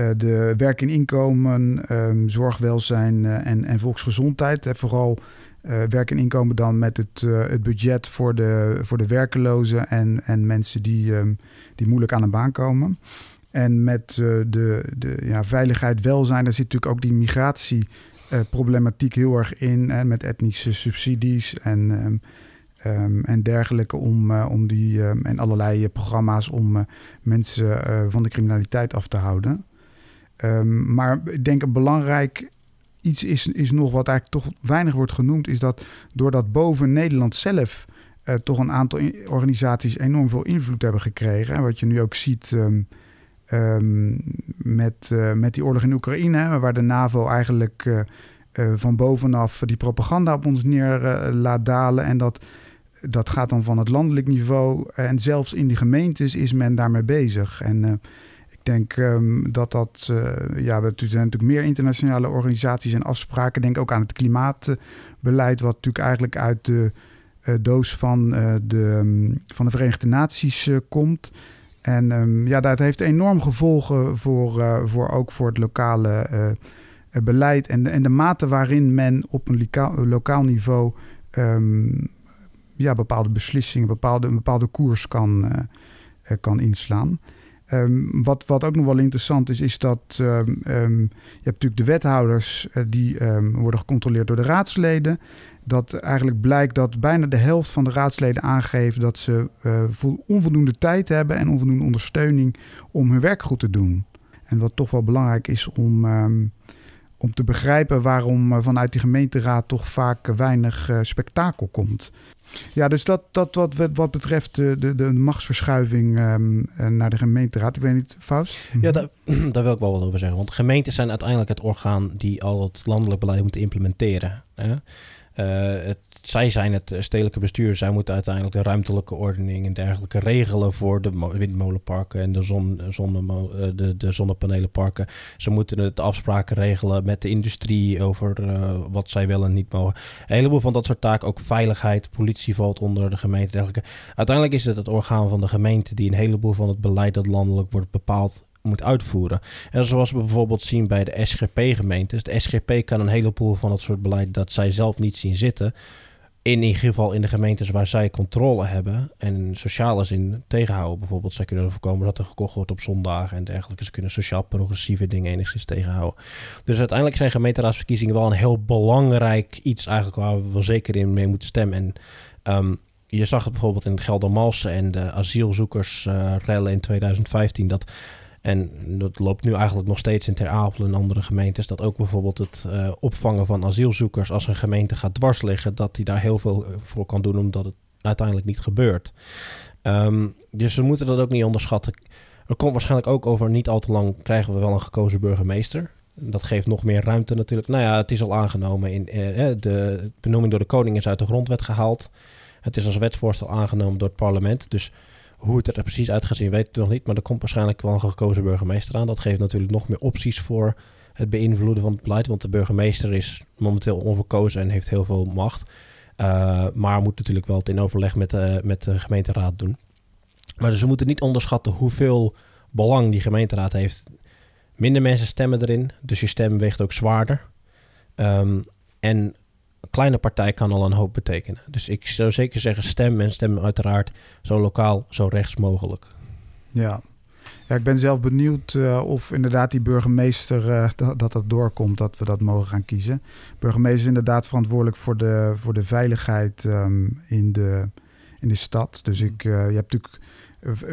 uh, de werk in inkomen, um, zorgwelzijn uh, en, en volksgezondheid. vooral uh, werk en inkomen dan met het, het budget voor de, voor de werkelozen en, en mensen die, um, die moeilijk aan een baan komen. En met de, de ja, veiligheid, welzijn, daar zit natuurlijk ook die migratieproblematiek heel erg in. Hè, met etnische subsidies en Um, en dergelijke om, om die en allerlei programma's om mensen van de criminaliteit af te houden. Um, maar ik denk een belangrijk iets is, is nog wat eigenlijk toch weinig wordt genoemd, is dat doordat boven Nederland zelf toch een aantal organisaties enorm veel invloed hebben gekregen. En wat je nu ook ziet met, met die oorlog in Oekraïne, waar de NAVO eigenlijk van bovenaf die propaganda op ons neer laat dalen en dat dat gaat dan van het landelijk niveau. En zelfs in die gemeentes is men daarmee bezig. En denk um, dat dat. Uh, ja, er zijn natuurlijk meer internationale organisaties en afspraken. Denk ook aan het klimaatbeleid, wat natuurlijk eigenlijk uit de uh, doos van, de, um, van de Verenigde Naties komt. En um, ja, dat heeft enorm gevolgen voor, voor ook voor het lokale beleid en en de mate waarin men op een lokaal, lokaal niveau ja, bepaalde beslissingen, bepaalde, een bepaalde koers kan, kan inslaan. Um, wat, wat ook nog wel interessant is, is dat um, um, je hebt natuurlijk de wethouders uh, die worden gecontroleerd door de raadsleden. Dat eigenlijk blijkt dat bijna de helft van de raadsleden aangeeft dat ze uh, onvoldoende tijd hebben en onvoldoende ondersteuning om hun werk goed te doen. En wat toch wel belangrijk is om, om te begrijpen waarom vanuit die gemeenteraad toch vaak weinig spektakel komt. Ja, dus dat, dat wat, wat betreft de, de, de machtsverschuiving um, naar de gemeenteraad. Ik weet niet, Faust? Ja, daar, daar wil ik wel wat over zeggen. Want gemeenten zijn uiteindelijk het orgaan die al het landelijk beleid moet implementeren. Hè? Uh, het zij zijn het stedelijke bestuur. Zij moeten uiteindelijk de ruimtelijke ordening en dergelijke regelen voor de windmolenparken en de, zon, zonne, eh, de, de zonnepanelenparken. Ze moeten het afspraken regelen met de industrie over wat zij wel en niet mogen. Een heleboel van dat soort taken, ook veiligheid, politie valt onder de gemeente. Dergelijke. Uiteindelijk is het het orgaan van de gemeente die een heleboel van het beleid dat landelijk wordt bepaald moet uitvoeren. En zoals we bijvoorbeeld zien bij de SGP-gemeentes. De SGP kan een heleboel van dat soort beleid dat zij zelf niet zien zitten in ieder geval in de gemeentes waar zij controle hebben en sociale zin tegenhouden. Bijvoorbeeld, zij kunnen voorkomen dat er gekocht wordt op zondagen en dergelijke. Ze kunnen sociaal progressieve dingen enigszins tegenhouden. Dus uiteindelijk zijn gemeenteraadsverkiezingen wel een heel belangrijk iets eigenlijk waar we wel zeker in mee moeten stemmen. En um, je zag het bijvoorbeeld in Geldermalsen en de asielzoekersrellen in 2015 dat en dat loopt nu eigenlijk nog steeds in Ter Apel en andere gemeentes. Dat ook bijvoorbeeld het uh, opvangen van asielzoekers als een gemeente gaat dwars liggen. Dat die daar heel veel voor kan doen omdat het uiteindelijk niet gebeurt. Um, dus we moeten dat ook niet onderschatten. Er komt waarschijnlijk ook over niet al te lang krijgen we wel een gekozen burgemeester. Dat geeft nog meer ruimte natuurlijk. Nou ja, het is al aangenomen. In, uh, de benoeming door de koning is uit de grondwet gehaald. Het is als wetsvoorstel aangenomen door het parlement. Dus hoe het er precies uit gaat zien, weet ik nog niet. Maar er komt waarschijnlijk wel een gekozen burgemeester aan. Dat geeft natuurlijk nog meer opties voor het beïnvloeden van het beleid. Want de burgemeester is momenteel onverkozen en heeft heel veel macht. Uh, maar moet natuurlijk wel het in overleg met met de gemeenteraad doen. Maar dus we moeten niet onderschatten hoeveel belang die gemeenteraad heeft. Minder mensen stemmen erin, dus je stem weegt ook zwaarder. Um, en kleine partij kan al een hoop betekenen. Dus ik zou zeker zeggen stem en stem uiteraard zo lokaal, zo rechts mogelijk. Ja, ja, ik ben zelf benieuwd uh, of inderdaad die burgemeester uh, dat, dat dat doorkomt, dat we dat mogen gaan kiezen. Burgemeester is inderdaad verantwoordelijk voor de, voor de veiligheid um, in, de, in de stad. Dus ik, uh, je hebt natuurlijk,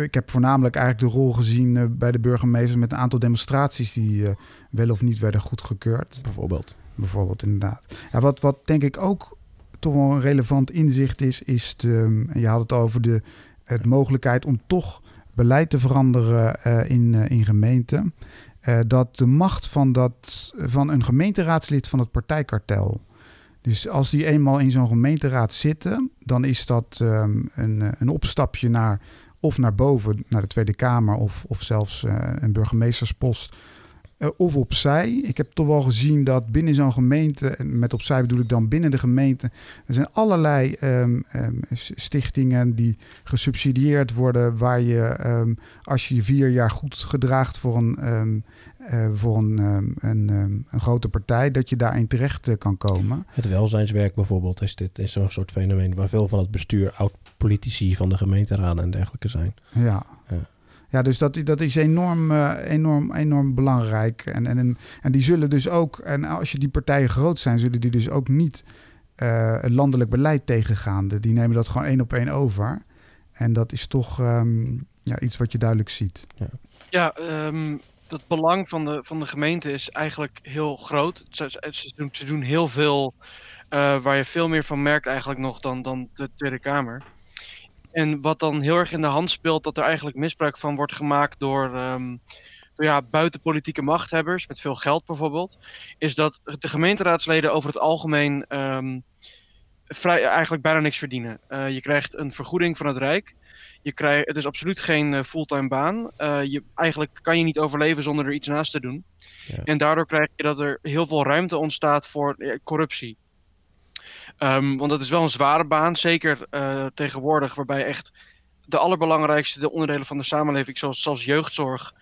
ik heb voornamelijk eigenlijk de rol gezien bij de burgemeester met een aantal demonstraties die wel of niet werden goedgekeurd. Bijvoorbeeld bijvoorbeeld, inderdaad. Wat, wat denk ik ook toch wel een relevant inzicht is, is je had het over de het mogelijkheid om toch beleid te veranderen uh, in, uh, in gemeenten. Uh, dat de macht van, dat, van een gemeenteraadslid van het partijkartel Dus als die eenmaal in zo'n gemeenteraad zitten, dan is dat ehm, een, eh, een opstapje naar of naar boven, naar de Tweede Kamer, of, of zelfs een burgemeesterspost. Uh, of opzij. Ik heb toch wel gezien dat binnen zo'n gemeente, en met opzij bedoel ik dan binnen de gemeente, er zijn allerlei um, um, stichtingen die gesubsidieerd worden, waar je um, als je vier jaar goed gedraagt voor een uh, voor een, um, een, um, een, grote partij, dat je daarin terecht uh, kan komen. Het welzijnswerk bijvoorbeeld is dit is zo'n soort fenomeen waar veel van het bestuur oud-politici van de gemeenteraden en dergelijke zijn. Ja. Ja. Dus dat, dat is enorm, uh, enorm, enorm belangrijk. En, en, en die zullen dus ook, en als je die partijen groot zijn, zullen die dus ook niet het landelijk beleid tegengaan. Die nemen dat gewoon één op één over. En dat is toch um, ja, iets wat je duidelijk ziet. Ja, ja um, het belang van de, van de gemeente is eigenlijk heel groot. Ze, ze, doen, ze doen, heel veel uh, waar je veel meer van merkt eigenlijk nog dan, dan de Tweede Kamer. En wat dan heel erg in de hand speelt, dat er eigenlijk misbruik van wordt gemaakt door, um, door ja, buitenpolitieke machthebbers, met veel geld bijvoorbeeld, is dat de gemeenteraadsleden over het algemeen um, vrij, eigenlijk bijna niks verdienen. Uh, je krijgt een vergoeding van het Rijk. Je krijgt, het is absoluut geen uh, fulltime baan. Uh, je, eigenlijk kan je niet overleven zonder er iets naast te doen. Ja. En daardoor krijg je dat er heel veel ruimte ontstaat voor corruptie. Um, want dat is wel een zware baan, zeker tegenwoordig, waarbij echt de allerbelangrijkste de onderdelen van de samenleving, zoals, zoals jeugdzorg,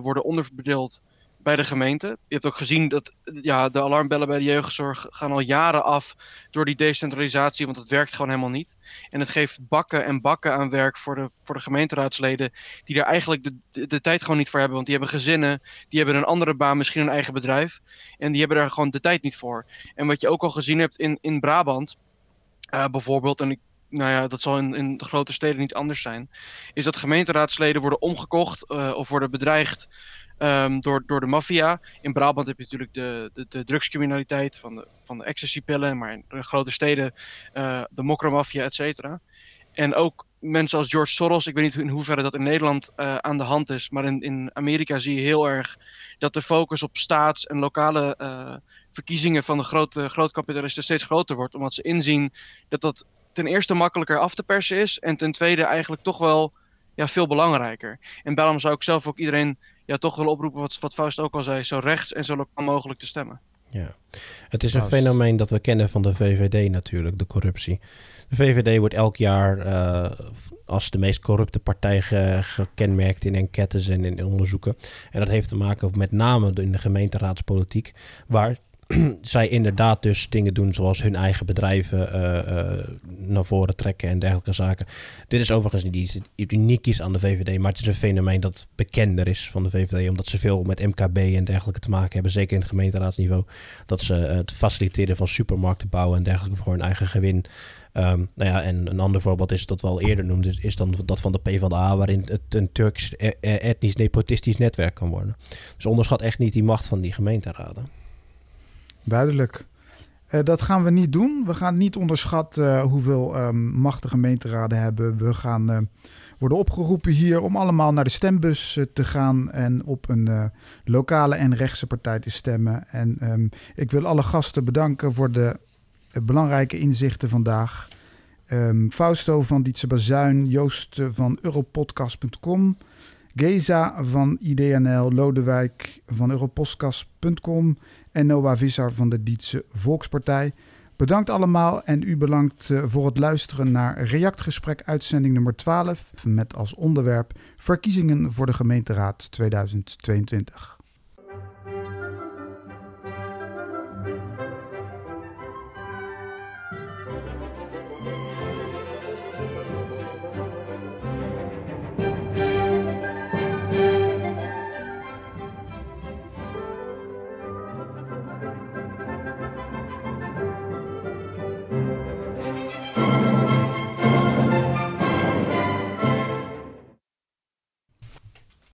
worden onderverdeeld bij de gemeente. Je hebt ook gezien dat ja, de alarmbellen bij de jeugdzorg gaan al jaren af door die decentralisatie, want het werkt gewoon helemaal niet. En het geeft bakken en bakken aan werk voor de, voor de gemeenteraadsleden, die daar eigenlijk de, de, tijd gewoon niet voor hebben. Want die hebben gezinnen, die hebben een andere baan, misschien een eigen bedrijf. En die hebben daar gewoon de tijd niet voor. En wat je ook al gezien hebt in, in Brabant, uh, bijvoorbeeld, en ik nou ja, dat zal in, in de grote steden niet anders zijn, is dat gemeenteraadsleden worden omgekocht uh, of worden bedreigd um, door, door de maffia. In Brabant heb je natuurlijk de, de, de drugscriminaliteit van de, van de ecstasy-pillen, maar in de grote steden uh, de mokromafia, et cetera. En ook mensen als George Soros, ik weet niet in hoeverre dat in Nederland uh, aan de hand is, maar in, in Amerika zie je heel erg dat de focus op staats- en lokale uh, verkiezingen van de grote grootkapitalisten steeds groter wordt, omdat ze inzien dat dat ten eerste makkelijker af te persen is en ten tweede eigenlijk toch wel ja, veel belangrijker. En daarom zou ik zelf ook iedereen ja, toch wil oproepen, wat, wat Faust ook al zei, zo rechts en zo lokaal mogelijk te stemmen. Ja, het is een Faust. fenomeen dat we kennen van de VVD natuurlijk, de corruptie. De VVD wordt elk jaar uh, als de meest corrupte partij ge gekenmerkt in enquêtes en in onderzoeken. En dat heeft te maken met name in de gemeenteraadspolitiek, waar zij inderdaad dus dingen doen zoals hun eigen bedrijven uh, uh, naar voren trekken en dergelijke zaken. Dit is overigens niet iets uniek aan de VVD, maar het is een fenomeen dat bekender is van de VVD, omdat ze veel met MKB en dergelijke te maken hebben, zeker in het gemeenteraadsniveau, dat ze het faciliteren van supermarkten bouwen en dergelijke voor hun eigen gewin. Um, nou ja, en een ander voorbeeld is dat we al eerder noemden, is dan dat van de PvdA, waarin het een Turks e-, e-, etnisch nepotistisch netwerk kan worden. Dus onderschat echt niet die macht van die gemeenteraden. Duidelijk. Uh, dat gaan we niet doen. We gaan niet onderschatten uh, hoeveel um, macht de gemeenteraden hebben. We gaan uh, worden opgeroepen hier om allemaal naar de stembus te gaan en op een lokale en rechtse partij te stemmen. En um, ik wil alle gasten bedanken voor de belangrijke inzichten vandaag. Um, Fausto van Dietse Bazuin, Joost van Europodcast.com, Geza van IDNL, Lodewijk van Europodcast.com en Noah Visser van de Dietse Volkspartij. Bedankt allemaal en u bedankt voor het luisteren naar Reactgesprek uitzending nummer 12 met als onderwerp Verkiezingen voor de gemeenteraad 2022.